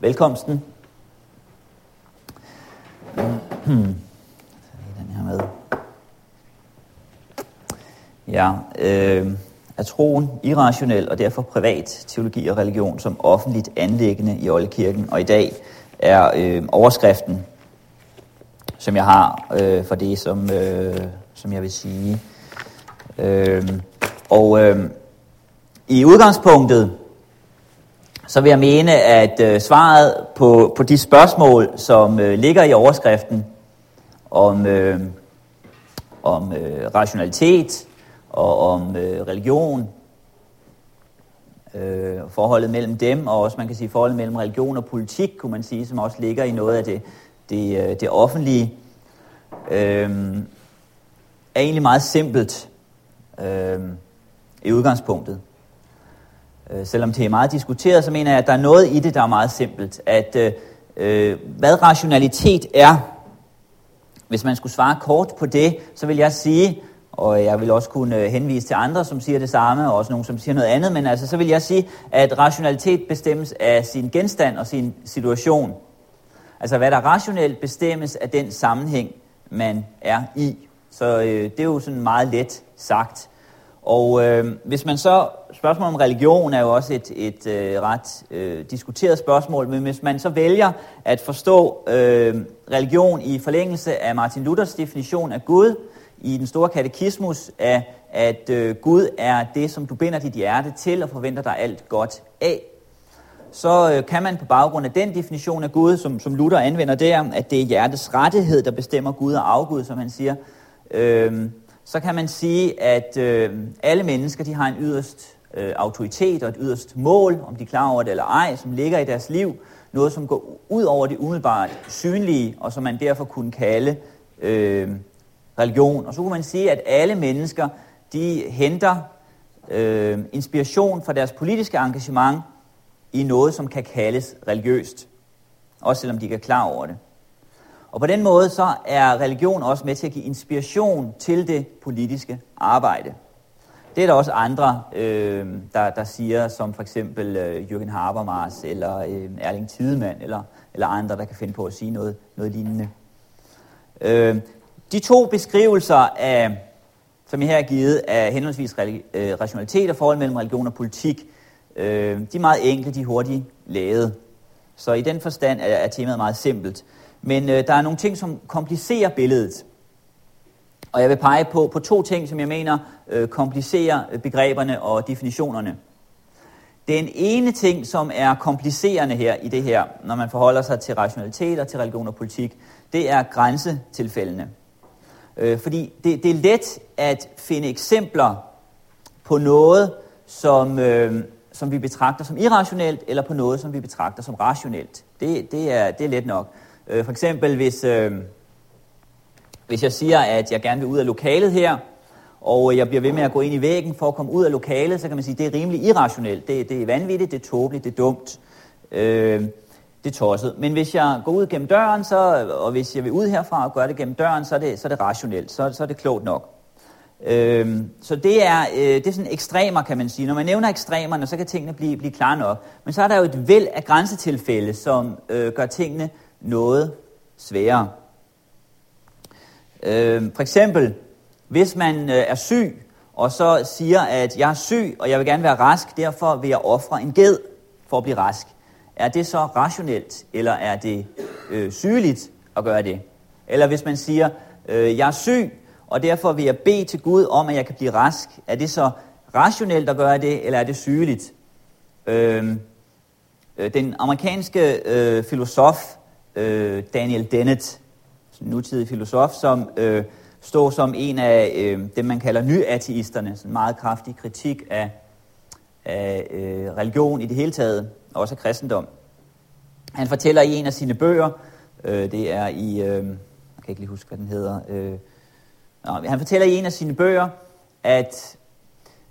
velkomsten. Hmm. den her med. Ja, øh, er troen irrationel og derfor privat teologi og religion som offentligt anlæggende i Oldekirken. Og i dag er øh, overskriften, som jeg har øh, for det, som, øh, som jeg vil sige. Øh, og øh, i udgangspunktet, så vil jeg mene, at øh, svaret på, på de spørgsmål, som øh, ligger i overskriften om, øh, om øh, rationalitet og om øh, religion, øh, forholdet mellem dem, og også man kan sige forholdet mellem religion og politik, kunne man sige, som også ligger i noget af det, det, øh, det offentlige, øh, er egentlig meget simpelt øh, i udgangspunktet. Øh, selvom det er meget diskuteret, så mener jeg, at der er noget i det, der er meget simpelt. At øh, øh hvad rationalitet er, hvis man skulle svare kort på det, så vil jeg sige, og jeg vil også kunne øh, henvise til andre, som siger det samme, og også nogen, som siger noget andet, men altså, så vil jeg sige, at rationalitet bestemmes af sin genstand og sin situation. Altså, hvad der rationelt bestemmes af den sammenhæng, man er i. Så øh, det er jo sådan meget let sagt. Og øh, hvis man så, spørgsmålet om religion er jo også et, et øh, ret øh, diskuteret spørgsmål, men hvis man så vælger at forstå øh, religion i forlængelse af Martin Luthers definition af Gud, i den store katekismus af, at øh, Gud er det, som du binder dit hjerte til og forventer dig alt godt af, så øh, kan man på baggrund af den definition af Gud, som, som Luther anvender der, at det er hjertets rettighed, der bestemmer Gud og afgud, som han siger, øh, så kan man sige, at øh, alle mennesker de har en yderst øh, autoritet og et yderst mål, om de er klar over det eller ej, som ligger i deres liv. Noget, som går ud over det umiddelbart synlige, og som man derfor kunne kalde øh, religion. Og så kunne man sige, at alle mennesker de henter øh, inspiration fra deres politiske engagement i noget, som kan kaldes religiøst. Også selvom de ikke er klar over det. Og på den måde så er religion også med til at give inspiration til det politiske arbejde. Det er der også andre, øh, der, der siger, som for eksempel øh, Jürgen Habermas eller øh, Erling Tidemand eller, eller andre, der kan finde på at sige noget, noget lignende. Øh, de to beskrivelser, af, som jeg her har givet, af henholdsvis øh, rationalitet og forhold mellem religion og politik, øh, de er meget enkle, de er hurtigt lavet. Så i den forstand er, er temaet meget simpelt. Men øh, der er nogle ting, som komplicerer billedet. Og jeg vil pege på, på to ting, som jeg mener øh, komplicerer øh, begreberne og definitionerne. Den ene ting, som er komplicerende her i det her, når man forholder sig til rationalitet og til religion og politik, det er grænsetilfældene. Øh, fordi det, det er let at finde eksempler på noget, som, øh, som vi betragter som irrationelt, eller på noget, som vi betragter som rationelt. Det, det, er, det er let nok. Øh, for eksempel, hvis, øh, hvis jeg siger, at jeg gerne vil ud af lokalet her, og jeg bliver ved med at gå ind i væggen for at komme ud af lokalet, så kan man sige, at det er rimelig irrationelt. Det, det er vanvittigt, det er tåbeligt, det er dumt. Øh, det er tosset. Men hvis jeg går ud gennem døren, så, og hvis jeg vil ud herfra og gøre det gennem døren, så er det, så er det rationelt, så, så er det klogt nok. Øhm, så det er, øh, det er sådan ekstremer, kan man sige. Når man nævner ekstremerne, så kan tingene blive, blive klare nok. Men så er der jo et væld af grænsetilfælde, som øh, gør tingene noget sværere. Øh, for eksempel, hvis man øh, er syg, og så siger, at jeg er syg, og jeg vil gerne være rask, derfor vil jeg ofre en ged for at blive rask. Er det så rationelt, eller er det øh, sygeligt at gøre det? Eller hvis man siger, øh, jeg er syg, og derfor vil jeg bede til Gud om, at jeg kan blive rask. Er det så rationelt at gøre det, eller er det sygeligt? Øhm, øh, den amerikanske øh, filosof øh, Daniel Dennett, en nutidig filosof, som øh, står som en af øh, dem, man kalder nyateisterne, en meget kraftig kritik af, af øh, religion i det hele taget, også af kristendom. Han fortæller i en af sine bøger, øh, det er i, øh, jeg kan ikke lige huske, hvad den hedder, øh, nå, han fortæller i en af sine bøger, at,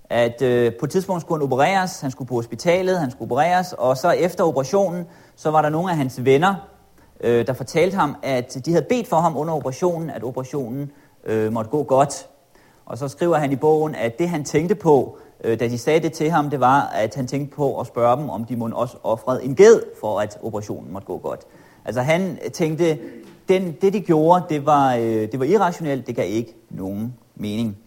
at øh, på et tidspunkt skulle han opereres, han skulle på hospitalet, han skulle opereres, og så efter operationen, så var der nogle af hans venner, øh, der fortalte ham, at de havde bedt for ham under operationen, at operationen øh, måtte gå godt. Og så skriver han i bogen, at det han tænkte på, øh, da de sagde det til ham, det var, at han tænkte på at spørge dem, om de måtte også offrede en ged, for at operationen måtte gå godt. Altså han tænkte, den, det de gjorde, det var, øh, det var irrationelt, det gav ikke nogen mening.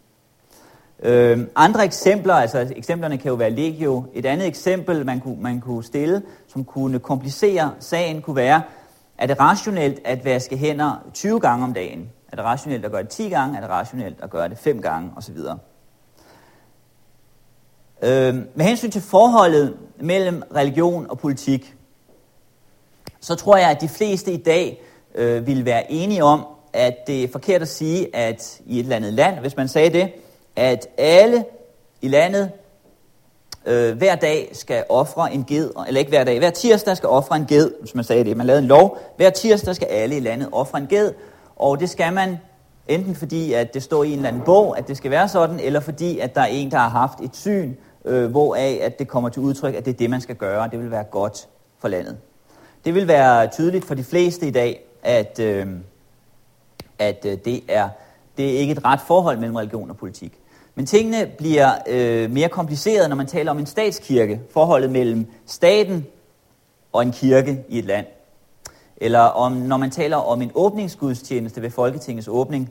Øh, andre eksempler, altså eksemplerne kan jo være legio. Et andet eksempel, man kunne, man kunne stille, som kunne komplicere sagen, kunne være, er det rationelt at vaske hænder 20 gange om dagen? Er det rationelt at gøre det 10 gange? Er det rationelt at gøre det 5 gange? Og så videre. Øh, med hensyn til forholdet mellem religion og politik, så tror jeg, at de fleste i dag øh, vil være enige om, at det er forkert at sige, at i et eller andet land, hvis man sagde det, at alle i landet øh, hver dag skal ofre en ged, eller ikke hver dag, hver tirsdag skal ofre en ged, hvis man sagde det. Man lavede en lov, hver tirsdag skal alle i landet ofre en ged, og det skal man enten fordi, at det står i en eller anden bog, at det skal være sådan, eller fordi, at der er en, der har haft et syn, øh, hvoraf at det kommer til udtryk, at det er det, man skal gøre, det vil være godt for landet. Det vil være tydeligt for de fleste i dag, at, øh, at øh, det, er, det er ikke et ret forhold mellem religion og politik. Men tingene bliver øh, mere komplicerede, når man taler om en statskirke, forholdet mellem staten og en kirke i et land. Eller om, når man taler om en åbningsgudstjeneste ved Folketingets åbning.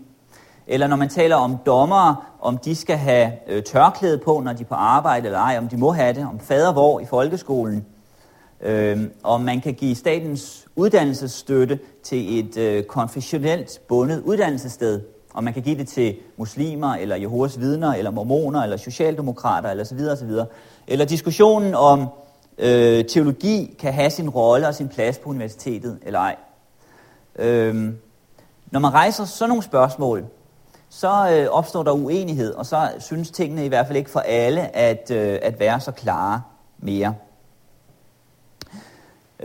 Eller når man taler om dommere, om de skal have øh, tørklæde på, når de er på arbejde eller ej, om de må have det, om fader hvor i folkeskolen. Øh, om man kan give statens uddannelsesstøtte til et øh, konfessionelt bundet uddannelsessted og man kan give det til muslimer, eller Jehovas vidner, eller mormoner, eller socialdemokrater, eller så videre, og så videre. Eller diskussionen om øh, teologi kan have sin rolle og sin plads på universitetet, eller ej. Øhm, når man rejser sådan nogle spørgsmål, så øh, opstår der uenighed, og så synes tingene i hvert fald ikke for alle at, øh, at være så klare mere.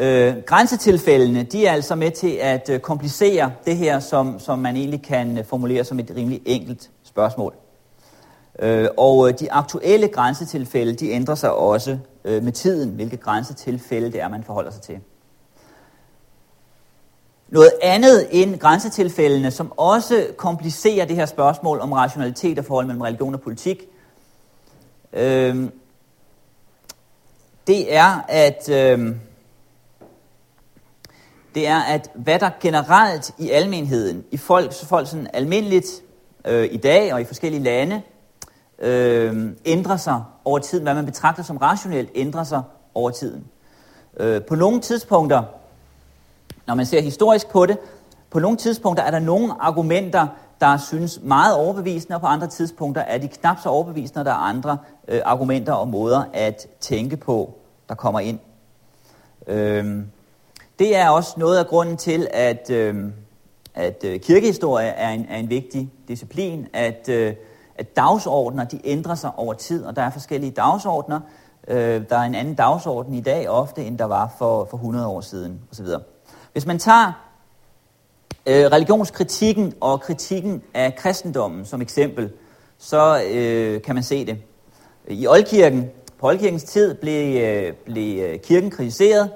Øh, grænsetilfældene, de er altså med til at øh, komplicere det her, som, som man egentlig kan øh, formulere som et rimelig enkelt spørgsmål. Øh, og øh, de aktuelle grænsetilfælde, de ændrer sig også øh, med tiden, hvilke grænsetilfælde det er, man forholder sig til. Noget andet end grænsetilfældene, som også komplicerer det her spørgsmål om rationalitet og forhold mellem religion og politik, øh, det er, at... Øh, det er, at hvad der generelt i almenheden, i folk, så folk sådan almindeligt øh, i dag og i forskellige lande, øh, ændrer sig over tiden. Hvad man betragter som rationelt, ændrer sig over tiden. Øh, på nogle tidspunkter, når man ser historisk på det, på nogle tidspunkter er der nogle argumenter, der synes meget overbevisende, og på andre tidspunkter er de knap så overbevisende, og der er andre øh, argumenter og måder at tænke på, der kommer ind. Øh, det er også noget af grunden til, at, øh, at øh, kirkehistorie er en, er en vigtig disciplin, at, øh, at dagsordner de ændrer sig over tid, og der er forskellige dagsordner. Øh, der er en anden dagsorden i dag ofte, end der var for, for 100 år siden osv. Hvis man tager øh, religionskritikken og kritikken af kristendommen som eksempel, så øh, kan man se det. I oldkirken, på oldkirkens tid, blev, øh, blev øh, kirken kritiseret,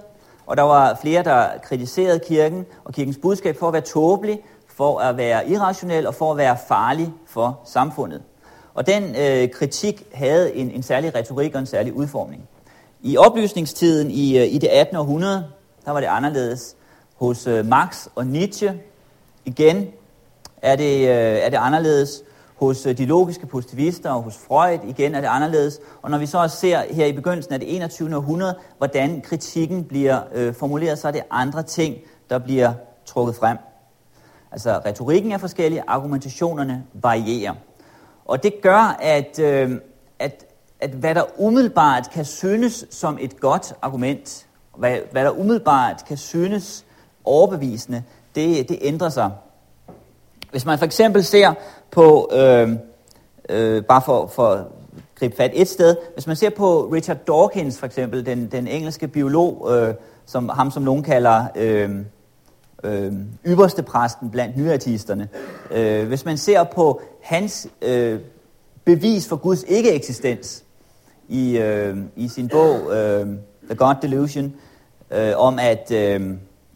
og der var flere, der kritiserede kirken og kirkens budskab for at være tåbelig, for at være irrationel og for at være farlig for samfundet. Og den øh, kritik havde en, en særlig retorik og en særlig udformning. I oplysningstiden i, øh, i det 18. århundrede, der var det anderledes. Hos øh, Marx og Nietzsche igen er det, øh, er det anderledes. Hos øh, de logiske positivister og hos Freud igen er det anderledes. Og når vi så ser her i begyndelsen af det 21. århundrede, hvordan kritikken bliver øh, formuleret, så er det andre ting, der bliver trukket frem. Altså retorikken er forskellig, argumentationerne varierer. Og det gør, at, øh, at, at hvad der umiddelbart kan synes som et godt argument, hvad, hvad der umiddelbart kan synes overbevisende, det, det ændrer sig. Hvis man for eksempel ser på, øh, øh, bare for, for at gribe fat et sted, hvis man ser på Richard Dawkins for eksempel, den, den engelske biolog, øh, som ham som nogen kalder øh, øh, ypperste præsten blandt nyartisterne, øh, hvis man ser på hans øh, bevis for Guds ikke-eksistens i, øh, i sin bog øh, The God Delusion, øh, om at... Øh,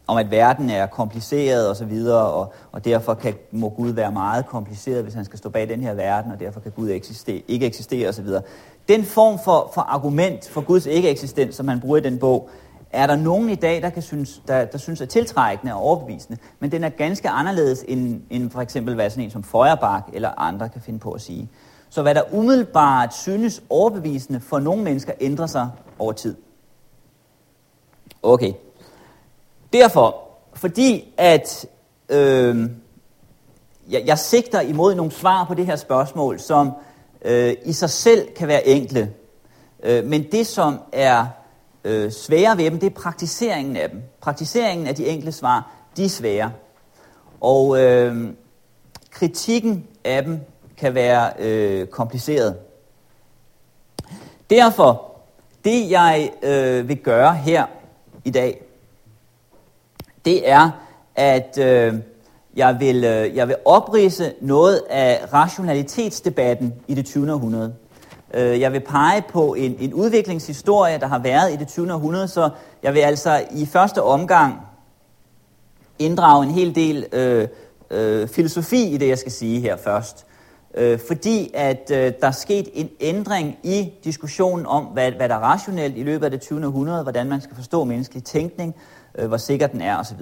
om at verden er kompliceret og så videre, og, og derfor kan, må Gud være meget kompliceret, hvis han skal stå bag den her verden, og derfor kan Gud eksistere, ikke eksistere og så videre. den form for, for argument for Guds ikke-eksistens, som man bruger i den bog, er der nogen i dag, der, kan synes, der, der synes er tiltrækkende og overbevisende, men den er ganske anderledes end, end for eksempel, hvad sådan en som Feuerbach eller andre kan finde på at sige. Så hvad der umiddelbart synes overbevisende for nogle mennesker, ændrer sig over tid. Okay. Derfor, fordi at øh, jeg, jeg sigter imod nogle svar på det her spørgsmål, som øh, i sig selv kan være enkle, øh, men det som er øh, svære ved dem, det er praktiseringen af dem. Praktiseringen af de enkle svar, de er svære. Og øh, kritikken af dem kan være øh, kompliceret. Derfor, det jeg øh, vil gøre her i dag, det er, at øh, jeg, vil, øh, jeg vil oprise noget af rationalitetsdebatten i det 20. århundrede. Øh, jeg vil pege på en, en udviklingshistorie, der har været i det 20. århundrede, så jeg vil altså i første omgang inddrage en hel del øh, øh, filosofi i det, jeg skal sige her først. Øh, fordi at øh, der er sket en ændring i diskussionen om, hvad, hvad der er rationelt i løbet af det 20. århundrede, hvordan man skal forstå menneskelig tænkning, øh, hvor sikker den er osv.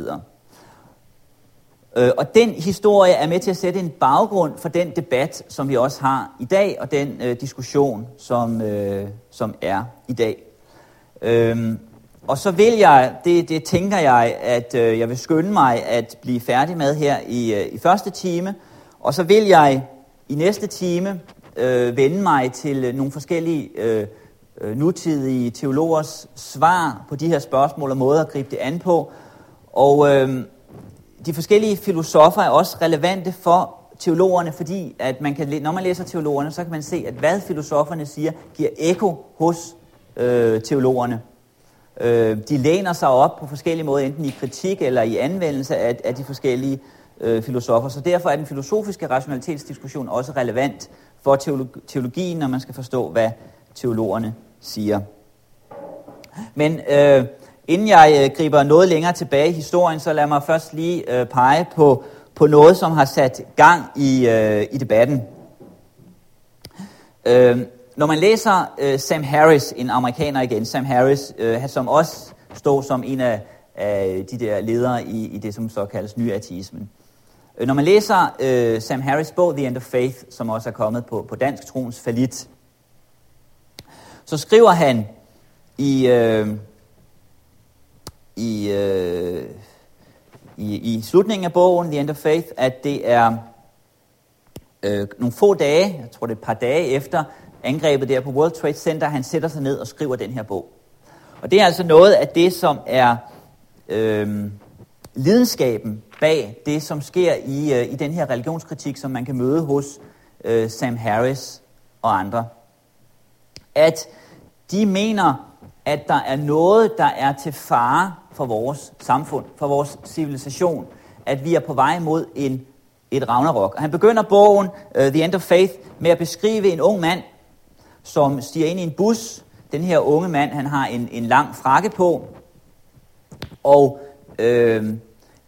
Øh, og den historie er med til at sætte en baggrund for den debat, som vi også har i dag, og den øh, diskussion, som, øh, som er i dag. Øhm, og så vil jeg, det, det tænker jeg, at øh, jeg vil skynde mig at blive færdig med her i, øh, i første time, og så vil jeg i næste time øh, vende mig til øh, nogle forskellige øh, øh, nutidige teologers svar på de her spørgsmål og måder at gribe det an på. Og øh, de forskellige filosofer er også relevante for teologerne, fordi at man kan, når man læser teologerne, så kan man se, at hvad filosoferne siger, giver ekko hos øh, teologerne. Øh, de læner sig op på forskellige måder, enten i kritik eller i anvendelse af, af de forskellige øh, filosofer. Så derfor er den filosofiske rationalitetsdiskussion også relevant for teologien, når man skal forstå, hvad teologerne siger. Men øh, inden jeg øh, griber noget længere tilbage i historien, så lad mig først lige øh, pege på, på noget, som har sat gang i, øh, i debatten. Øh, når man læser øh, Sam Harris, en amerikaner igen, Sam Harris, øh, som også står som en af, af de der ledere i, i det, som så kaldes nyateismen. Øh, når man læser øh, Sam Harris' bog The End of Faith, som også er kommet på, på dansk troens falit, så skriver han i, øh, i, øh, i, i slutningen af bogen, The End of Faith, at det er øh, nogle få dage, jeg tror det er et par dage efter angrebet der på World Trade Center, han sætter sig ned og skriver den her bog. Og det er altså noget af det, som er øh, lidenskaben bag det, som sker i, øh, i den her religionskritik, som man kan møde hos øh, Sam Harris og andre. At de mener, at der er noget, der er til fare for vores samfund, for vores civilisation, at vi er på vej mod en, et Ragnarok. Og han begynder bogen uh, The End of Faith med at beskrive en ung mand, som stiger ind i en bus. Den her unge mand, han har en, en lang frakke på, og øh,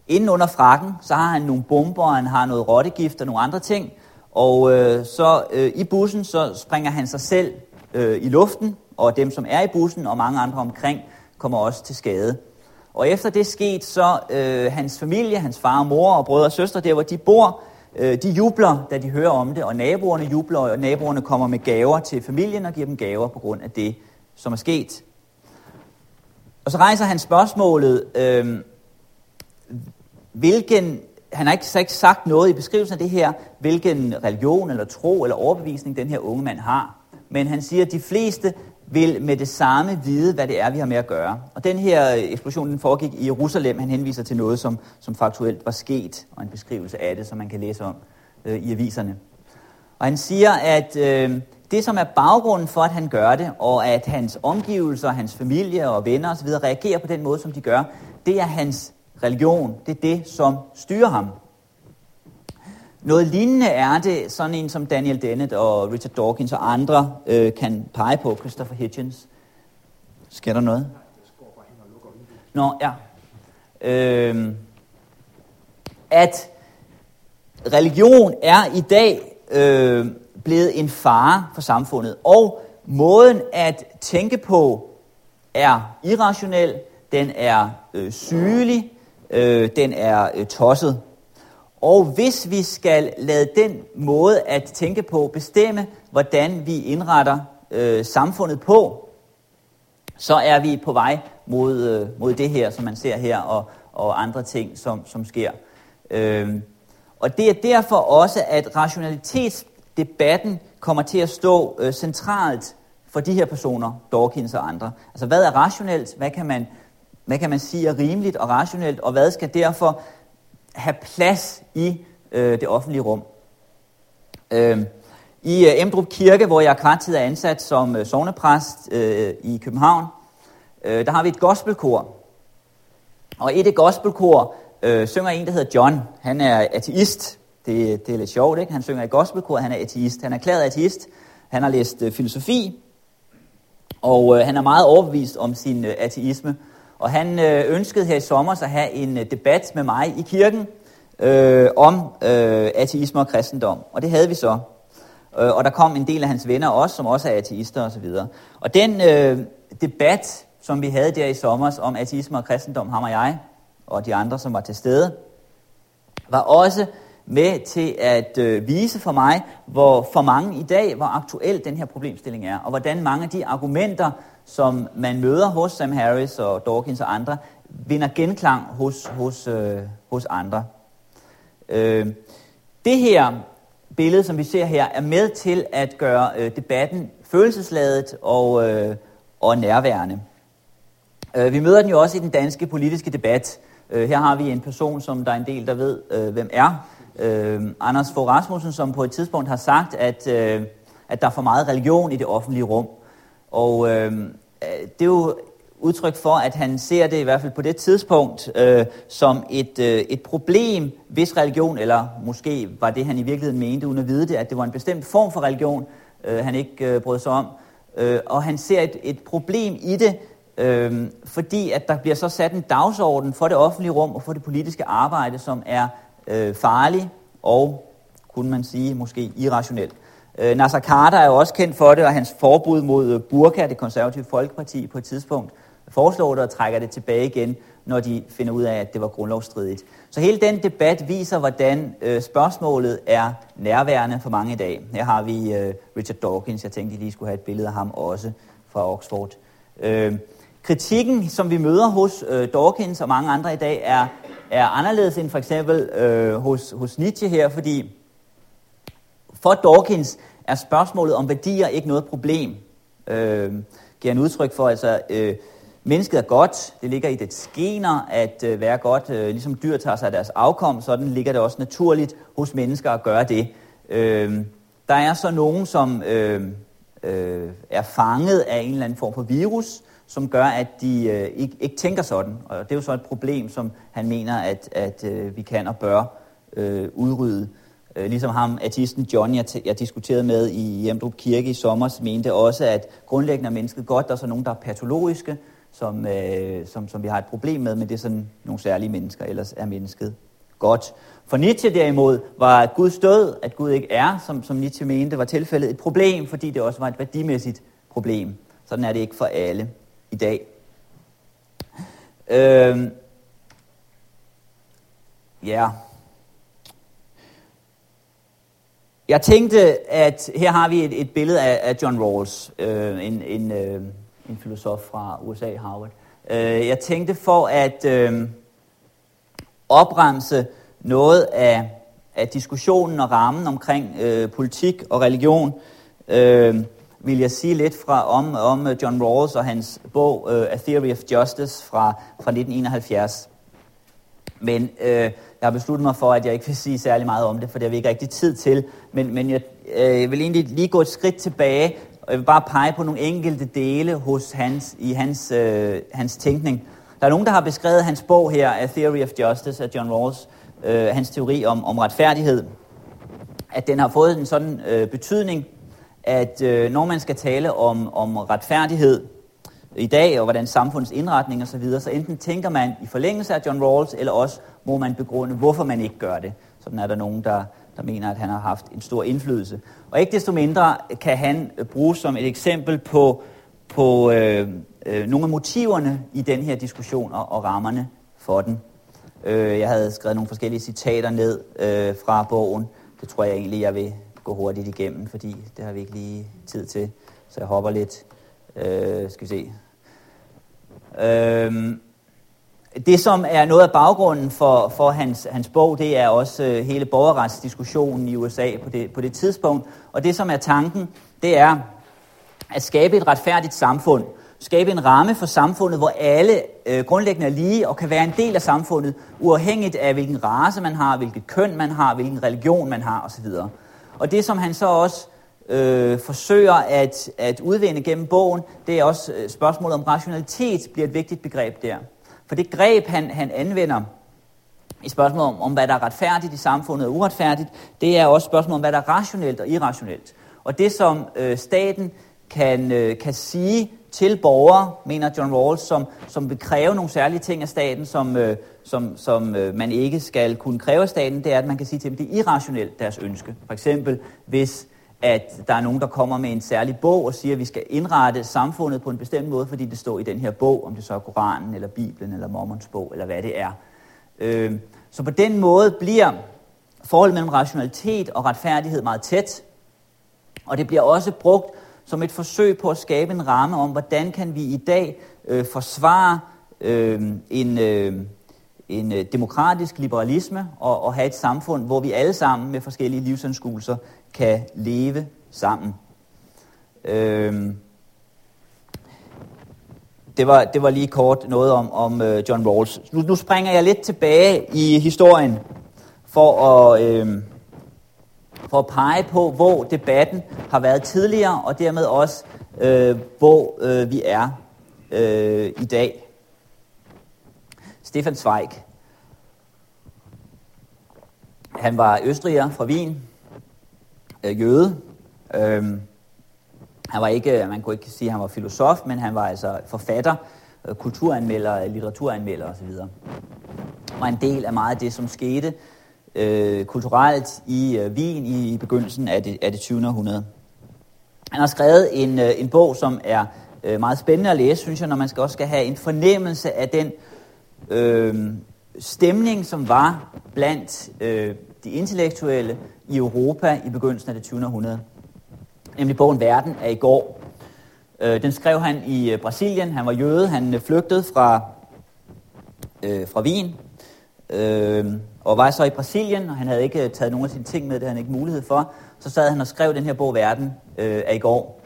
inden under frakken, så har han nogle bomber, han har noget rottegift og nogle andre ting, og øh, så øh, i bussen, så springer han sig selv øh, i luften, og dem, som er i bussen, og mange andre omkring, kommer også til skade. Og efter det skete, så øh, hans familie, hans far og mor og brødre og søstre, der hvor de bor, øh, de jubler, da de hører om det, og naboerne jubler, og naboerne kommer med gaver til familien og giver dem gaver på grund af det, som er sket. Og så rejser han spørgsmålet, øh, hvilken, han har ikke, så ikke sagt noget i beskrivelsen af det her, hvilken religion eller tro eller overbevisning den her unge mand har. Men han siger, at de fleste vil med det samme vide, hvad det er, vi har med at gøre. Og den her øh, eksplosion den foregik i Jerusalem. Han henviser til noget, som, som faktuelt var sket, og en beskrivelse af det, som man kan læse om øh, i aviserne. Og han siger, at øh, det, som er baggrunden for, at han gør det, og at hans omgivelser, hans familie og venner osv. reagerer på den måde, som de gør, det er hans religion. Det er det, som styrer ham. Noget lignende er det, sådan en som Daniel Dennett og Richard Dawkins og andre øh, kan pege på, Christopher Hitchens. Sker der noget? Nå, ja. Øh, at religion er i dag øh, blevet en fare for samfundet. Og måden at tænke på er irrationel, den er øh, sygelig, øh, den er øh, tosset. Og hvis vi skal lade den måde at tænke på bestemme, hvordan vi indretter øh, samfundet på, så er vi på vej mod, øh, mod det her, som man ser her, og, og andre ting, som, som sker. Øh, og det er derfor også, at rationalitetsdebatten kommer til at stå øh, centralt for de her personer, Dawkins og andre. Altså, hvad er rationelt? Hvad kan man, hvad kan man sige er rimeligt og rationelt? Og hvad skal derfor have plads i øh, det offentlige rum? Øh, I øh, Emdrup Kirke, hvor jeg kvart er ansat som øh, sovnepræst øh, i København, øh, der har vi et gospelkor. Og i det gospelkor øh, synger en, der hedder John. Han er ateist. Det, det er lidt sjovt, ikke? Han synger i gospelkor, han er ateist. Han er erklæret ateist. Han har læst øh, filosofi, og øh, han er meget overbevist om sin øh, ateisme. Og han øh, ønskede her i sommer at have en øh, debat med mig i kirken øh, om øh, ateisme og kristendom. Og det havde vi så. Øh, og der kom en del af hans venner også, som også er ateister osv. Og, og den øh, debat, som vi havde der i sommer om ateisme og kristendom, ham og jeg, og de andre, som var til stede, var også med til at øh, vise for mig, hvor for mange i dag, hvor aktuel den her problemstilling er, og hvordan mange af de argumenter, som man møder hos Sam Harris og Dawkins og andre, vinder genklang hos, hos, øh, hos andre. Øh, det her billede, som vi ser her, er med til at gøre øh, debatten følelsesladet og, øh, og nærværende. Øh, vi møder den jo også i den danske politiske debat. Øh, her har vi en person, som der er en del, der ved, øh, hvem er. Øh, Anders Fogh Rasmussen, som på et tidspunkt har sagt, at, øh, at der er for meget religion i det offentlige rum. Og øh, det er jo udtryk for, at han ser det i hvert fald på det tidspunkt øh, som et, øh, et problem, hvis religion, eller måske var det, han i virkeligheden mente, uden at vide det, at det var en bestemt form for religion, øh, han ikke øh, brød sig om. Øh, og han ser et, et problem i det, øh, fordi at der bliver så sat en dagsorden for det offentlige rum og for det politiske arbejde, som er øh, farlig og, kunne man sige, måske irrationel. Øh, Nasser Carter er jo også kendt for det, og hans forbud mod øh, burka, det konservative folkeparti, på et tidspunkt foreslår det og trækker det tilbage igen, når de finder ud af, at det var grundlovsstridigt. Så hele den debat viser, hvordan øh, spørgsmålet er nærværende for mange i dag. Her har vi øh, Richard Dawkins, jeg tænkte, at lige skulle have et billede af ham også fra Oxford. Øh, kritikken, som vi møder hos øh, Dawkins og mange andre i dag, er er anderledes end for eksempel øh, hos, hos Nietzsche her, fordi for Dawkins er spørgsmålet om værdier ikke noget problem. Øh, giver en udtryk for, altså øh, mennesket er godt, det ligger i det skener at øh, være godt, øh, ligesom dyr tager sig af deres afkom, sådan ligger det også naturligt hos mennesker at gøre det. Øh, der er så nogen, som øh, øh, er fanget af en eller anden form for virus, som gør, at de øh, ikke, ikke tænker sådan. Og det er jo så et problem, som han mener, at, at øh, vi kan og bør øh, udrydde. Øh, ligesom ham, artisten John, jeg, jeg diskuterede med i Hjemdrup Kirke i sommer, mente også, at grundlæggende er mennesket godt. Der er så nogen, der er patologiske, som, øh, som, som vi har et problem med, men det er sådan nogle særlige mennesker, ellers er mennesket godt. For Nietzsche derimod var Guds død, at Gud ikke er, som, som Nietzsche mente, var tilfældet et problem, fordi det også var et værdimæssigt problem. Sådan er det ikke for alle i dag. Øh, ja. Jeg tænkte, at her har vi et, et billede af, af John Rawls, øh, en, en, øh, en filosof fra USA, Harvard. Øh, jeg tænkte for at øh, opremse noget af, af diskussionen og rammen omkring øh, politik og religion, øh, vil jeg sige lidt fra, om, om John Rawls og hans bog øh, A Theory of Justice fra, fra 1971. Men øh, jeg har besluttet mig for, at jeg ikke vil sige særlig meget om det, for det har vi ikke rigtig tid til. Men, men jeg øh, vil egentlig lige gå et skridt tilbage, og jeg vil bare pege på nogle enkelte dele hos hans, i hans, øh, hans tænkning. Der er nogen, der har beskrevet hans bog her, A Theory of Justice af John Rawls, øh, hans teori om, om retfærdighed, at den har fået en sådan øh, betydning, at øh, når man skal tale om, om retfærdighed i dag, og hvordan samfundets indretning osv., så, videre, så enten tænker man i forlængelse af John Rawls, eller også må man begrunde, hvorfor man ikke gør det. Sådan er der nogen, der, der mener, at han har haft en stor indflydelse. Og ikke desto mindre kan han øh, bruges som et eksempel på, på øh, øh, nogle af motiverne i den her diskussion og, og rammerne for den. Øh, jeg havde skrevet nogle forskellige citater ned øh, fra bogen. Det tror jeg egentlig, jeg vil gå hurtigt igennem, fordi det har vi ikke lige tid til. Så jeg hopper lidt. Øh, skal vi se. Øhm, det, som er noget af baggrunden for, for hans, hans bog, det er også øh, hele borgerretsdiskussionen i USA på det, på det tidspunkt. Og det, som er tanken, det er at skabe et retfærdigt samfund. Skabe en ramme for samfundet, hvor alle øh, grundlæggende er lige og kan være en del af samfundet, uafhængigt af hvilken race man har, hvilket køn man har, hvilken religion man har osv. Og det, som han så også øh, forsøger at, at udvinde gennem bogen, det er også øh, spørgsmålet om rationalitet bliver et vigtigt begreb der. For det greb, han, han anvender i spørgsmålet om, om, hvad der er retfærdigt i samfundet og uretfærdigt, det er også spørgsmålet om, hvad der er rationelt og irrationelt. Og det, som øh, staten kan, øh, kan sige til borgere, mener John Rawls, som, som vil kræve nogle særlige ting af staten, som, øh, som, som øh, man ikke skal kunne kræve af staten, det er, at man kan sige til dem, det er irrationelt deres ønske. For eksempel, hvis at der er nogen, der kommer med en særlig bog og siger, at vi skal indrette samfundet på en bestemt måde, fordi det står i den her bog, om det så er Koranen, eller Bibelen, eller Mormons bog, eller hvad det er. Øh, så på den måde bliver forholdet mellem rationalitet og retfærdighed meget tæt, og det bliver også brugt som et forsøg på at skabe en ramme om, hvordan kan vi i dag øh, forsvare øh, en, øh, en demokratisk liberalisme og, og have et samfund, hvor vi alle sammen med forskellige livsanskuelser kan leve sammen. Øhm, det var, det var lige kort noget om, om øh, John Rawls. Nu, nu springer jeg lidt tilbage i historien for at, øh, for at pege på, hvor debatten har været tidligere, og dermed også, øh, hvor øh, vi er øh, i dag. Stefan Zweig. Han var østriger fra Wien, øh, jøde. Øhm, han var ikke, man kunne ikke sige, at han var filosof, men han var altså forfatter, øh, kulturanmelder, litteraturanmelder osv. Og en del af meget af det, som skete øh, kulturelt i øh, Wien i, i begyndelsen af det, af det 20. århundrede. Han har skrevet en, øh, en bog, som er øh, meget spændende at læse, synes jeg, når man skal også skal have en fornemmelse af den øh, stemning, som var blandt øh, de intellektuelle i Europa i begyndelsen af det 20. århundrede. Nemlig bogen Verden er i går. Øh, den skrev han i øh, Brasilien. Han var jøde. Han øh, flygtede fra, øh, fra Wien. Øh, og var så i Brasilien, og han havde ikke taget nogen af sine ting med, det havde han ikke mulighed for. Så sad han og skrev den her bog Verden øh, af i går.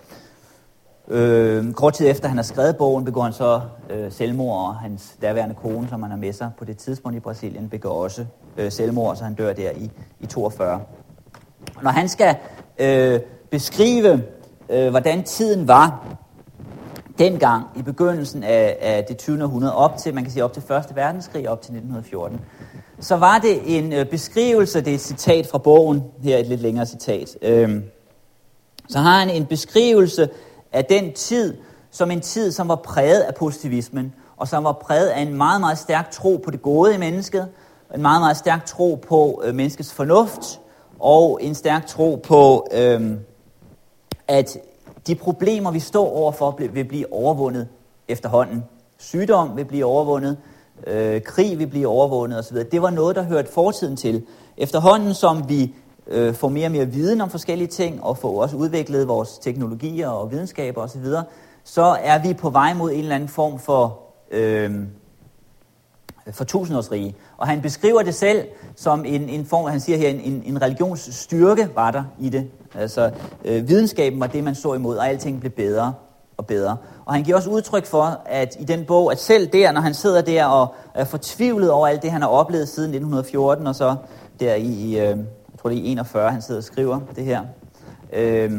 Øh, kort tid efter han har skrevet bogen, begår han så øh, selvmord, og hans daværende kone, som han har med sig på det tidspunkt i Brasilien, begår også øh, selvmord, så han dør der i, i 42. Når han skal øh, beskrive, øh, hvordan tiden var dengang i begyndelsen af, af det 20. århundrede, op til, man kan sige op til 1. verdenskrig, op til 1914, så var det en øh, beskrivelse, det er et citat fra bogen, her et lidt længere citat. Øh, så har han en beskrivelse af den tid, som en tid, som var præget af positivismen, og som var præget af en meget, meget stærk tro på det gode i mennesket, en meget, meget stærk tro på øh, menneskets fornuft, og en stærk tro på, øh, at de problemer, vi står overfor, vil blive overvundet efterhånden. Sygdom vil blive overvundet, øh, krig vil blive overvundet osv. Det var noget, der hørte fortiden til. Efterhånden som vi øh, få mere og mere viden om forskellige ting, og få også udviklet vores teknologier og videnskaber osv., så er vi på vej mod en eller anden form for, øh, for tusindårsrige. Og han beskriver det selv som en, en form, han siger her, en, en religionsstyrke var der i det. Altså, øh, videnskaben var det, man så imod, og alting blev bedre og bedre. Og han giver også udtryk for, at i den bog, at selv der, når han sidder der og er fortvivlet over alt det, han har oplevet siden 1914, og så der i, øh, tror det er i 41, han sidder og skriver det her, øh,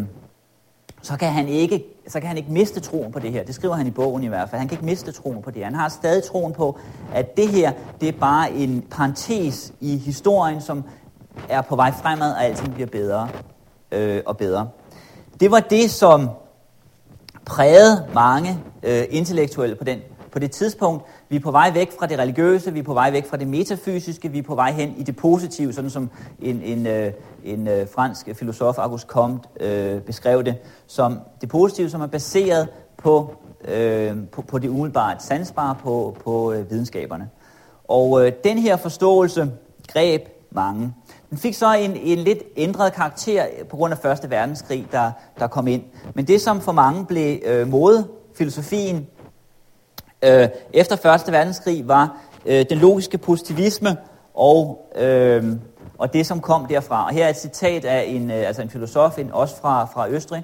så kan han ikke så kan han ikke miste troen på det her. Det skriver han i bogen i hvert fald. Han kan ikke miste troen på det Han har stadig troen på, at det her, det er bare en parentes i historien, som er på vej fremad, og alting bliver bedre øh, og bedre. Det var det, som prægede mange øh, intellektuelle på den, på det tidspunkt. Vi er på vej væk fra det religiøse, vi er på vej væk fra det metafysiske, vi er på vej hen i det positive, sådan som en, en, øh, en øh, fransk filosof, Auguste Comte, øh, beskrev det, som det positive, som er baseret på, øh, på, på det umiddelbart sansbare, på, på øh, videnskaberne. Og øh, den her forståelse greb mange. Den fik så en, en lidt ændret karakter på grund af Første Verdenskrig, der, der kom ind. Men det, som for mange blev øh, modefilosofien øh, efter Første Verdenskrig, var øh, den logiske positivisme og, øh, og det, som kom derfra. Og her er et citat af en, øh, altså en filosof, en, også fra, fra Østrig,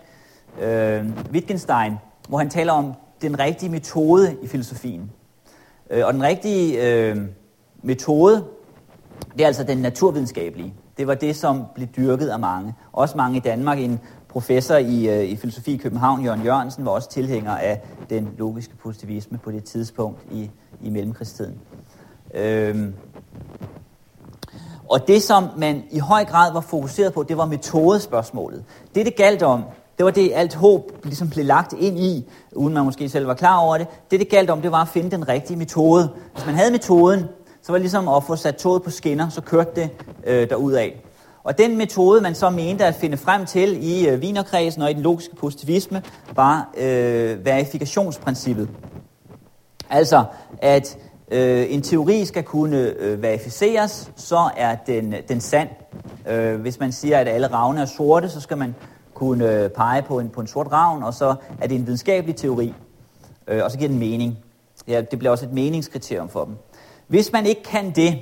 øh, Wittgenstein, hvor han taler om den rigtige metode i filosofien. Øh, og den rigtige øh, metode, det er altså den naturvidenskabelige. Det var det, som blev dyrket af mange. Også mange i Danmark. En professor i, øh, i filosofi i København, Jørgen Jørgensen, var også tilhænger af den logiske positivisme på det tidspunkt i, i mellemkrigstiden. Øhm. Og det, som man i høj grad var fokuseret på, det var metodespørgsmålet. Det, det galt om, det var det, alt håb ligesom blev lagt ind i, uden man måske selv var klar over det. Det, det galt om, det var at finde den rigtige metode. Hvis man havde metoden, så var det ligesom at få sat toget på skinner, så kørte det øh, derudad. Og den metode, man så mente at finde frem til i øh, Wienerkredsen og i den logiske positivisme, var øh, verifikationsprincippet. Altså, at øh, en teori skal kunne øh, verificeres, så er den, den sand. Øh, hvis man siger, at alle ravne er sorte, så skal man kunne øh, pege på en, på en sort ravn, og så er det en videnskabelig teori, øh, og så giver den mening. Ja, det bliver også et meningskriterium for dem. Hvis man ikke kan det,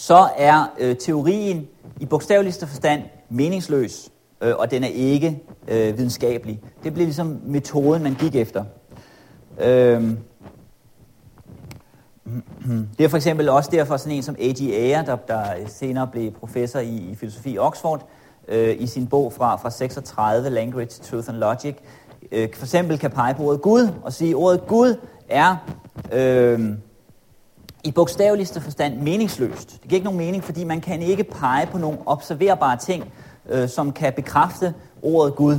så er øh, teorien i bogstaveligste forstand meningsløs, øh, og den er ikke øh, videnskabelig. Det bliver ligesom metoden, man gik efter. Øh, det er for eksempel også derfor sådan en som A.G. Ayer, der, der senere blev professor i, i filosofi i Oxford, øh, i sin bog fra, fra 36, Language, Truth and Logic, øh, for eksempel kan pege på ordet Gud og sige, at ordet Gud er øh, i bogstaveligste forstand meningsløst. Det giver ikke nogen mening, fordi man kan ikke pege på nogle observerbare ting, øh, som kan bekræfte ordet Gud.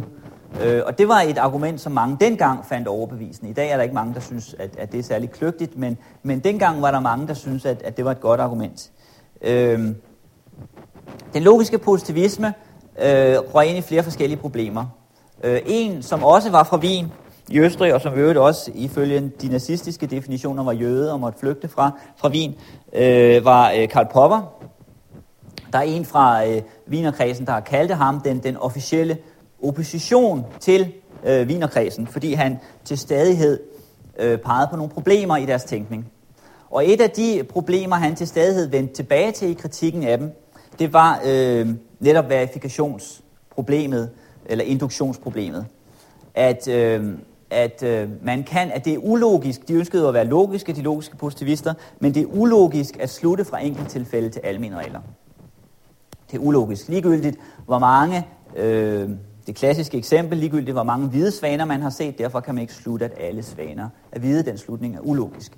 Øh, og det var et argument, som mange dengang fandt overbevisende. I dag er der ikke mange, der synes, at, at det er særlig kløgtigt, men, men dengang var der mange, der synes, at, at det var et godt argument. Øh, den logiske positivisme øh, røg ind i flere forskellige problemer. Øh, en, som også var fra Wien, i Østrig, og som øvrigt også ifølge de nazistiske definitioner var jøde og måtte flygte fra, fra Wien, øh, var øh, Karl Popper. Der er en fra øh, Wienerkredsen, der har kaldt ham den, den officielle opposition til øh, Wienerkredsen, fordi han til stadighed øh, pegede på nogle problemer i deres tænkning. Og et af de problemer, han til stadighed vendte tilbage til i kritikken af dem, det var øh, netop verifikationsproblemet, eller induktionsproblemet. At øh, at øh, man kan, at det er ulogisk, de ønskede at være logiske, de logiske positivister, men det er ulogisk at slutte fra tilfælde til almindelige regler. Det er ulogisk. Ligegyldigt, hvor mange, øh, det klassiske eksempel, ligegyldigt, hvor mange hvide svaner man har set, derfor kan man ikke slutte, at alle svaner er hvide. Den slutning er ulogisk.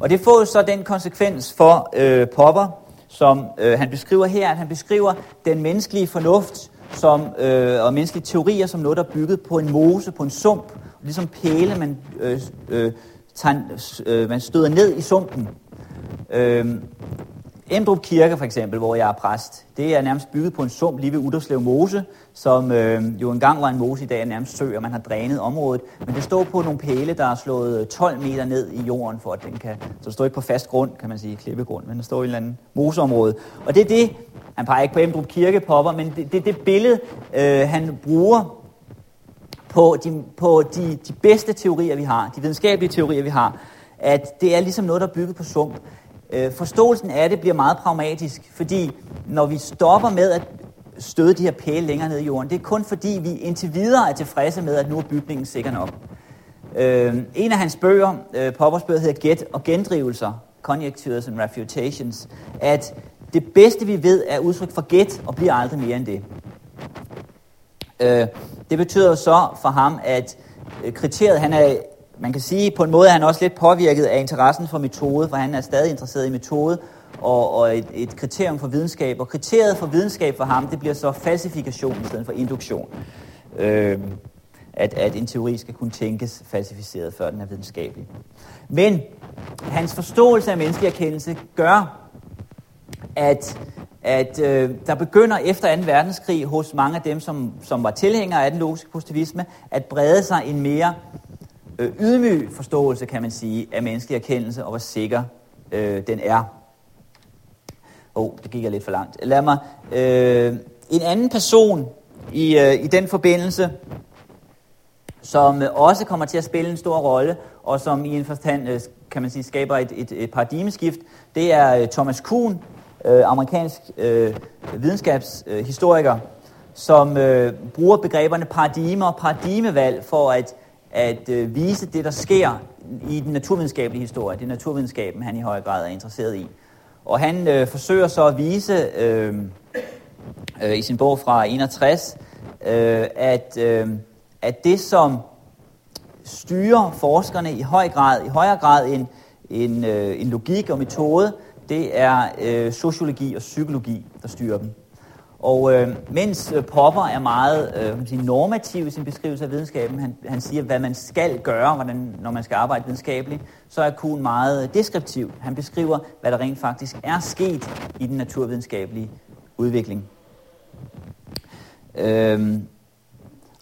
Og det får så den konsekvens for øh, Popper, som øh, han beskriver her, at han beskriver den menneskelige fornuft som, øh, og menneskelige teorier som noget, der er bygget på en mose, på en sump, ligesom pæle, man, øh, øh, tager, øh, man støder ned i sumpen. Øh, Emdrup Kirke for eksempel, hvor jeg er præst, det er nærmest bygget på en sump lige ved Uderslev Mose, som øh, jo engang var en mose, i dag er nærmest sø, og man har drænet området. Men det står på nogle pæle, der er slået øh, 12 meter ned i jorden, for at den kan... Så det står ikke på fast grund, kan man sige, klippegrund, men der står i et eller andet moseområde. Og det er det, han peger ikke på Emdrup Kirke, popper, men det er det, det billede, øh, han bruger på, de, på de, de bedste teorier, vi har, de videnskabelige teorier, vi har, at det er ligesom noget, der er bygget på sump. Øh, forståelsen af det bliver meget pragmatisk, fordi når vi stopper med at støde de her pæle længere ned i jorden, det er kun fordi, vi indtil videre er tilfredse med, at nu er bygningen sikker nok. Øh, en af hans bøger, øh, Poppers bøger, hedder Get og gendrivelser, Conjectures and Refutations, at det bedste vi ved er udtryk for get og bliver aldrig mere end det. Øh, det betyder så for ham, at øh, kriteriet, han er, man kan sige på en måde, at han også lidt påvirket af interessen for metode, for han er stadig interesseret i metode, og, og et, et kriterium for videnskab. Og kriteriet for videnskab for ham, det bliver så falsifikation i stedet for induktion. Øh, at, at en teori skal kunne tænkes falsificeret, før den er videnskabelig. Men hans forståelse af menneskelig erkendelse gør, at, at øh, der begynder efter 2. verdenskrig hos mange af dem, som, som var tilhængere af den logiske positivisme, at brede sig en mere øh, ydmyg forståelse, kan man sige, af menneskelig erkendelse, og hvor sikker øh, den er. Åh, oh, det gik jeg lidt for langt. Lad mig... Øh, en anden person i, øh, i den forbindelse, som øh, også kommer til at spille en stor rolle, og som i en forstand, øh, kan man sige, skaber et, et, et paradigmeskift, det er øh, Thomas Kuhn, øh, amerikansk øh, videnskabshistoriker, øh, som øh, bruger begreberne paradigme og paradigmevalg for at, at øh, vise det, der sker i den naturvidenskabelige historie. Det er naturvidenskaben, han i høj grad er interesseret i. Og han øh, forsøger så at vise øh, øh, i sin bog fra 61, øh, at, øh, at det, som styrer forskerne i høj grad, i højere grad end en, øh, en logik og metode, det er øh, sociologi og psykologi, der styrer dem. Og øh, mens øh, Popper er meget øh, sige, normativ i sin beskrivelse af videnskaben, han, han siger, hvad man skal gøre, hvordan, når man skal arbejde videnskabeligt, så er Kuhn meget øh, deskriptiv. Han beskriver, hvad der rent faktisk er sket i den naturvidenskabelige udvikling. Øh,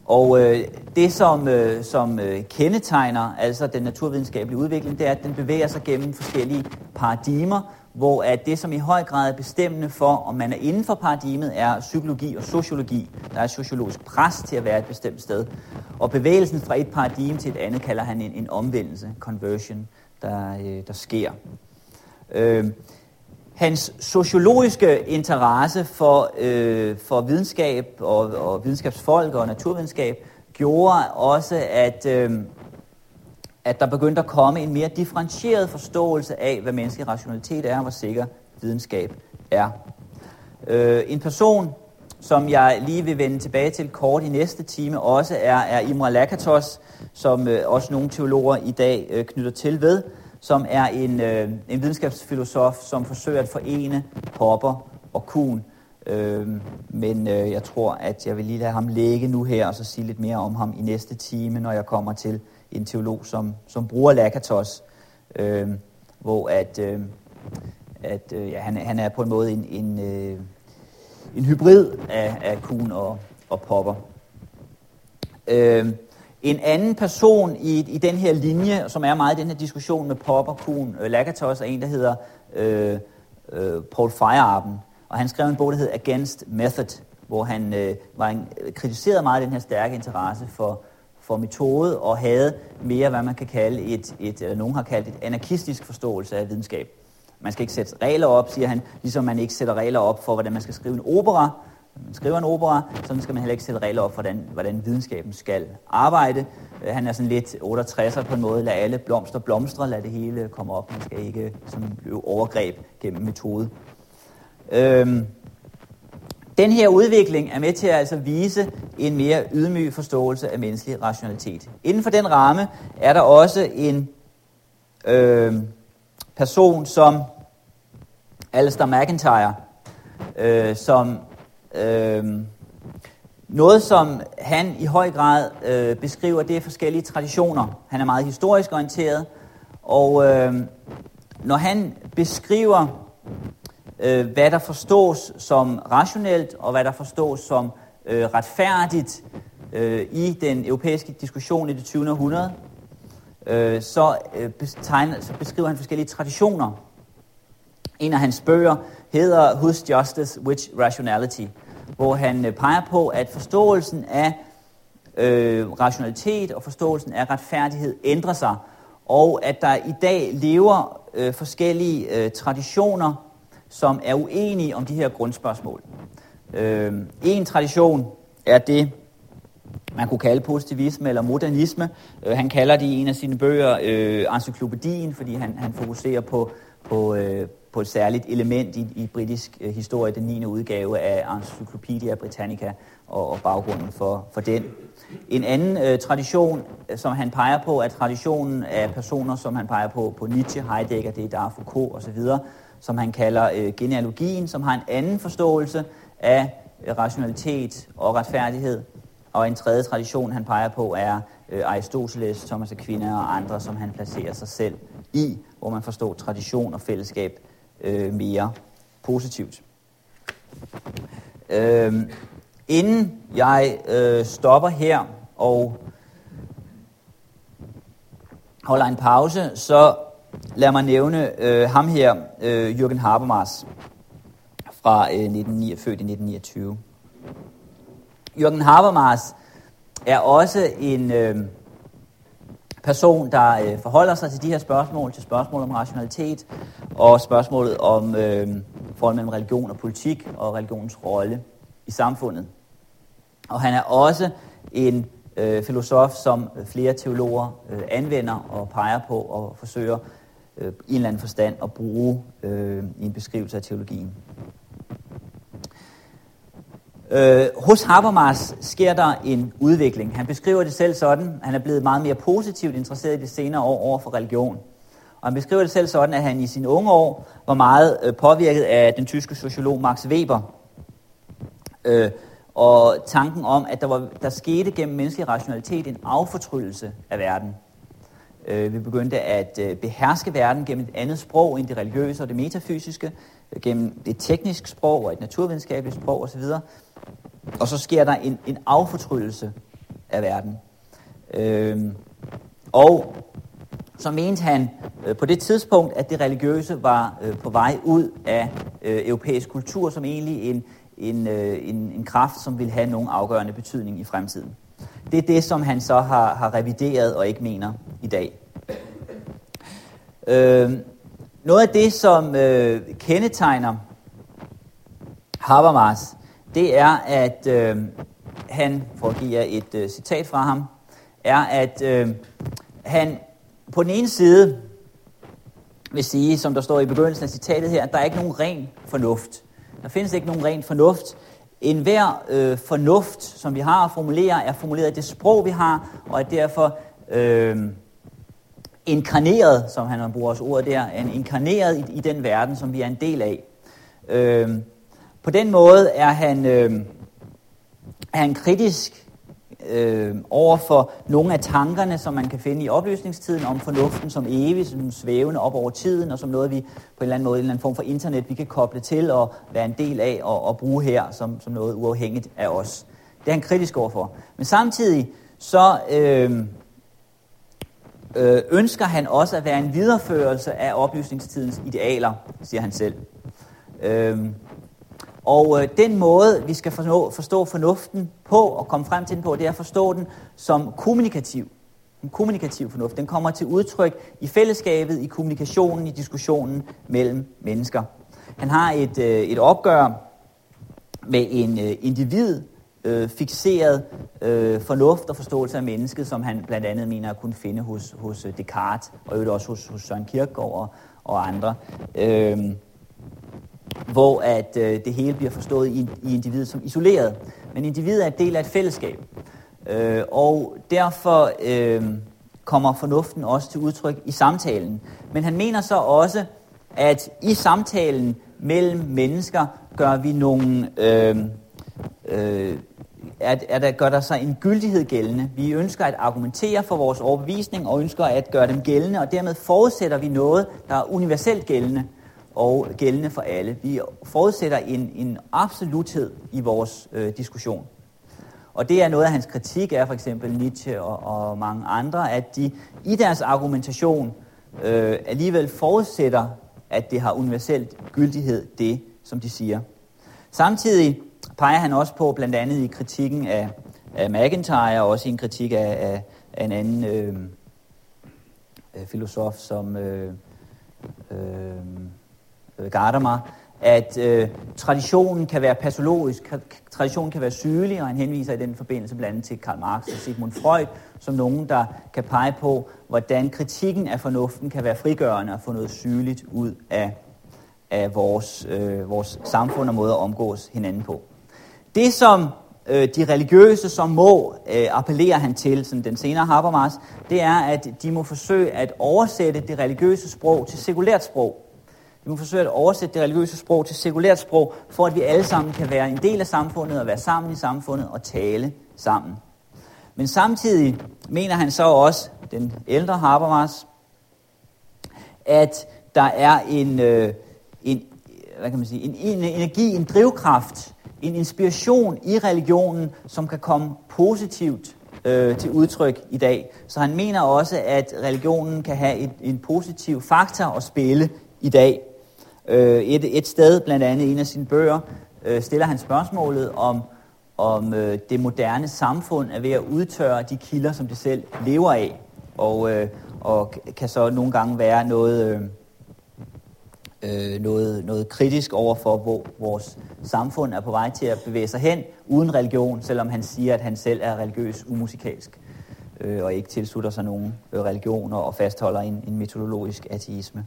og øh, det, som, øh, som øh, kendetegner altså den naturvidenskabelige udvikling, det er, at den bevæger sig gennem forskellige paradigmer, hvor at det, som i høj grad er bestemmende for, om man er inden for paradigmet, er psykologi og sociologi. Der er sociologisk pres til at være et bestemt sted. Og bevægelsen fra et paradigme til et andet kalder han en, en omvendelse, conversion, der, øh, der sker. Øh, hans sociologiske interesse for, øh, for videnskab og, og videnskabsfolk og naturvidenskab gjorde også, at, øh, at der begyndte at komme en mere differentieret forståelse af, hvad menneskelig rationalitet er, og hvor sikker videnskab er. Øh, en person, som jeg lige vil vende tilbage til kort i næste time, også er, er Imre Lakatos, som øh, også nogle teologer i dag øh, knytter til ved, som er en, øh, en videnskabsfilosof, som forsøger at forene Popper og Kuhn. Øh, men øh, jeg tror, at jeg vil lige lade ham ligge nu her, og så sige lidt mere om ham i næste time, når jeg kommer til en teolog, som, som bruger Lakatos, øh, hvor at, øh, at øh, ja, han, han er på en måde en, en, øh, en hybrid af, af Kuhn og, og Popper. Øh, en anden person i, i den her linje, som er meget i den her diskussion med Popper, Kuhn, øh, Lakatos, er en, der hedder øh, øh, Paul Feyerabend. Og han skrev en bog, der hedder Against Method, hvor han øh, var en, øh, kritiserede meget den her stærke interesse for, for metode, og havde mere, hvad man kan kalde et, et eller nogen har kaldt et anarkistisk forståelse af videnskab. Man skal ikke sætte regler op, siger han, ligesom man ikke sætter regler op for, hvordan man skal skrive en opera, man skriver en opera, så skal man heller ikke sætte regler op for, hvordan, hvordan videnskaben skal arbejde. Øh, han er sådan lidt 68'er på en måde, lad alle blomster blomstre, lad det hele komme op. Man skal ikke sådan løbe overgreb gennem metode. Øhm, den her udvikling er med til at altså vise en mere ydmyg forståelse af menneskelig rationalitet. Inden for den ramme er der også en øh, person som Alistair McIntyre, øh, som øh, noget, som han i høj grad øh, beskriver, det er forskellige traditioner. Han er meget historisk orienteret, og øh, når han beskriver, øh, hvad der forstås som rationelt, og hvad der forstås som øh, retfærdigt øh, i den europæiske diskussion i det 20. århundrede, øh, så, øh, betegner, så beskriver han forskellige traditioner. En af hans bøger hedder Whose Justice, Which Rationality? Hvor han øh, peger på, at forståelsen af øh, rationalitet og forståelsen af retfærdighed ændrer sig, og at der i dag lever øh, forskellige øh, traditioner, som er uenige om de her grundspørgsmål. Øh, en tradition er det, man kunne kalde positivisme eller modernisme. Øh, han kalder det i en af sine bøger øh, encyklopædien, fordi han, han fokuserer på, på, øh, på et særligt element i, i britisk øh, historie, den 9. udgave af Encyclopedia Britannica og, og baggrunden for, for den. En anden øh, tradition, øh, som han peger på, er traditionen af personer, som han peger på, på Nietzsche, Heidegger, det er Foucault osv., som han kalder øh, genealogien, som har en anden forståelse af øh, rationalitet og retfærdighed. og en tredje tradition, han peger på, er øh, Aristoteles, Thomas Aquinas og andre, som han placerer sig selv i, hvor man forstår tradition og fællesskab øh, mere positivt. Øh, inden jeg øh, stopper her og holder en pause, så lad mig nævne øh, ham her, øh, Jürgen Habermas, fra øh, 19, født i 1929. Jürgen Habermas er også en øh, person, der øh, forholder sig til de her spørgsmål, til spørgsmål om rationalitet og spørgsmålet om øh, forholdet mellem religion og politik og religionens rolle i samfundet. Og han er også en øh, filosof, som flere teologer øh, anvender og peger på og forsøger øh, i en eller anden forstand at bruge øh, i en beskrivelse af teologien. Øh, hos Habermas sker der en udvikling. Han beskriver det selv sådan, han er blevet meget mere positivt interesseret i det senere år over for religion. Og han beskriver det selv sådan, at han i sine unge år var meget øh, påvirket af den tyske sociolog Max Weber. Øh, og tanken om, at der, var, der skete gennem menneskelig rationalitet en affortryllelse af verden. Øh, vi begyndte at øh, beherske verden gennem et andet sprog end det religiøse og det metafysiske, gennem det teknisk sprog og et naturvidenskabeligt sprog osv. Og så sker der en, en affortrydelse af verden. Øh, og så mente han øh, på det tidspunkt, at det religiøse var øh, på vej ud af øh, europæisk kultur som egentlig en, en, øh, en, en kraft, som vil have nogen afgørende betydning i fremtiden. Det er det, som han så har, har revideret og ikke mener i dag. Øh, noget af det, som øh, kendetegner Habermas, det er, at øh, han, for at give jer et øh, citat fra ham, er, at øh, han på den ene side vil sige, som der står i begyndelsen af citatet her, at der er ikke nogen ren fornuft. Der findes ikke nogen ren fornuft. En hver øh, fornuft, som vi har at formulere, er formuleret i det sprog, vi har, og er derfor øh, inkarneret, som han bruger også ordet der, en inkarneret i, i den verden, som vi er en del af. Øh, på den måde er han, øh, er han kritisk øh, over for nogle af tankerne, som man kan finde i oplysningstiden om fornuften som evig, som svævende op over tiden, og som noget, vi på en eller anden måde, en eller anden form for internet, vi kan koble til og være en del af og, og bruge her som, som noget uafhængigt af os. Det er han kritisk overfor. Men samtidig så øh, øh, ønsker han også at være en videreførelse af oplysningstidens idealer, siger han selv. Øh, og øh, den måde, vi skal forstå, forstå fornuften på og komme frem til den på, det er at forstå den som kommunikativ. En kommunikativ fornuft. Den kommer til udtryk i fællesskabet, i kommunikationen, i diskussionen mellem mennesker. Han har et, øh, et opgør med en øh, individ øh, fixeret øh, fornuft og forståelse af mennesket, som han blandt andet mener at kunne finde hos, hos øh, Descartes, og øvrigt også hos, hos Søren Kierkegaard og, og andre. Øh, hvor at øh, det hele bliver forstået i, i individet som isoleret. Men individet er en del af et fællesskab. Øh, og derfor øh, kommer fornuften også til udtryk i samtalen. Men han mener så også, at i samtalen mellem mennesker gør vi nogle... Øh, øh, at, at der gør der sig en gyldighed gældende. Vi ønsker at argumentere for vores overbevisning og ønsker at gøre dem gældende, og dermed forudsætter vi noget, der er universelt gældende og gældende for alle. Vi forudsætter en, en absoluthed i vores øh, diskussion. Og det er noget af hans kritik er for eksempel Nietzsche og, og mange andre, at de i deres argumentation øh, alligevel forudsætter, at det har universelt gyldighed, det som de siger. Samtidig peger han også på, blandt andet i kritikken af, af McIntyre, og også i en kritik af, af, af en anden øh, øh filosof, som øh, øh, øh, Gadamer, at øh, traditionen kan være patologisk, traditionen kan være sygelig, og han henviser i den forbindelse blandt andet til Karl Marx og Sigmund Freud, som nogen, der kan pege på, hvordan kritikken af fornuften kan være frigørende og få noget sygeligt ud af, af vores, øh, vores samfund og måde at omgås hinanden på. Det, som øh, de religiøse som må øh, appellere han til, sådan den senere Habermas, det er, at de må forsøge at oversætte det religiøse sprog til sekulært sprog. Vi må forsøge at oversætte det religiøse sprog til sekulært sprog, for at vi alle sammen kan være en del af samfundet og være sammen i samfundet og tale sammen Men samtidig mener han så også, den ældre Habermas, at der er en, øh, en, hvad kan man sige, en, en energi, en drivkraft, en inspiration i religionen, som kan komme positivt øh, til udtryk i dag. Så han mener også, at religionen kan have et, en positiv faktor at spille i dag. Øh, et, et sted, blandt andet en af sine bøger, øh, stiller han spørgsmålet om, om øh, det moderne samfund er ved at udtørre de kilder, som det selv lever af, og, øh, og kan så nogle gange være noget, øh, øh, noget, noget kritisk over for, hvor vores samfund er på vej til at bevæge sig hen uden religion, selvom han siger, at han selv er religiøs umusikalsk øh, og ikke tilslutter sig nogen religioner og fastholder en, en metodologisk ateisme.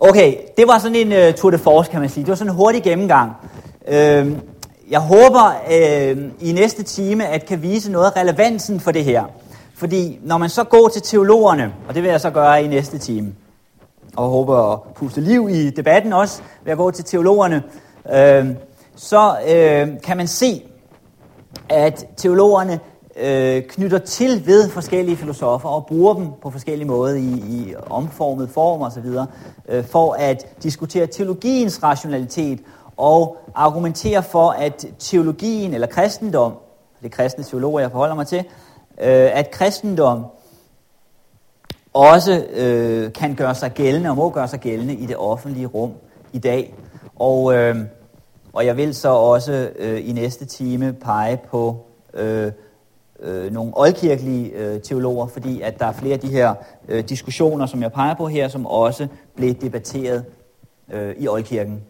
Okay, det var sådan en uh, tour de force, kan man sige. Det var sådan en hurtig gennemgang. Øh, jeg håber øh, i næste time, at kan vise noget af relevansen for det her. Fordi når man så går til teologerne, og det vil jeg så gøre i næste time, og håber at puste liv i debatten også, ved at gå til teologerne, øh, så øh, kan man se, at teologerne øh, knytter til ved forskellige filosofer og bruger dem på forskellige måder i, i omformet form osv., øh, for at diskutere teologiens rationalitet og argumentere for, at teologien eller kristendom, det er kristne teologer, jeg forholder mig til, øh, at kristendom også øh, kan gøre sig gældende og må gøre sig gældende i det offentlige rum i dag. Og, øh, og jeg vil så også øh, i næste time pege på øh, øh, nogle oldkirkelige øh, teologer, fordi at der er flere af de her øh, diskussioner, som jeg peger på her, som også blev debatteret øh, i oldkirken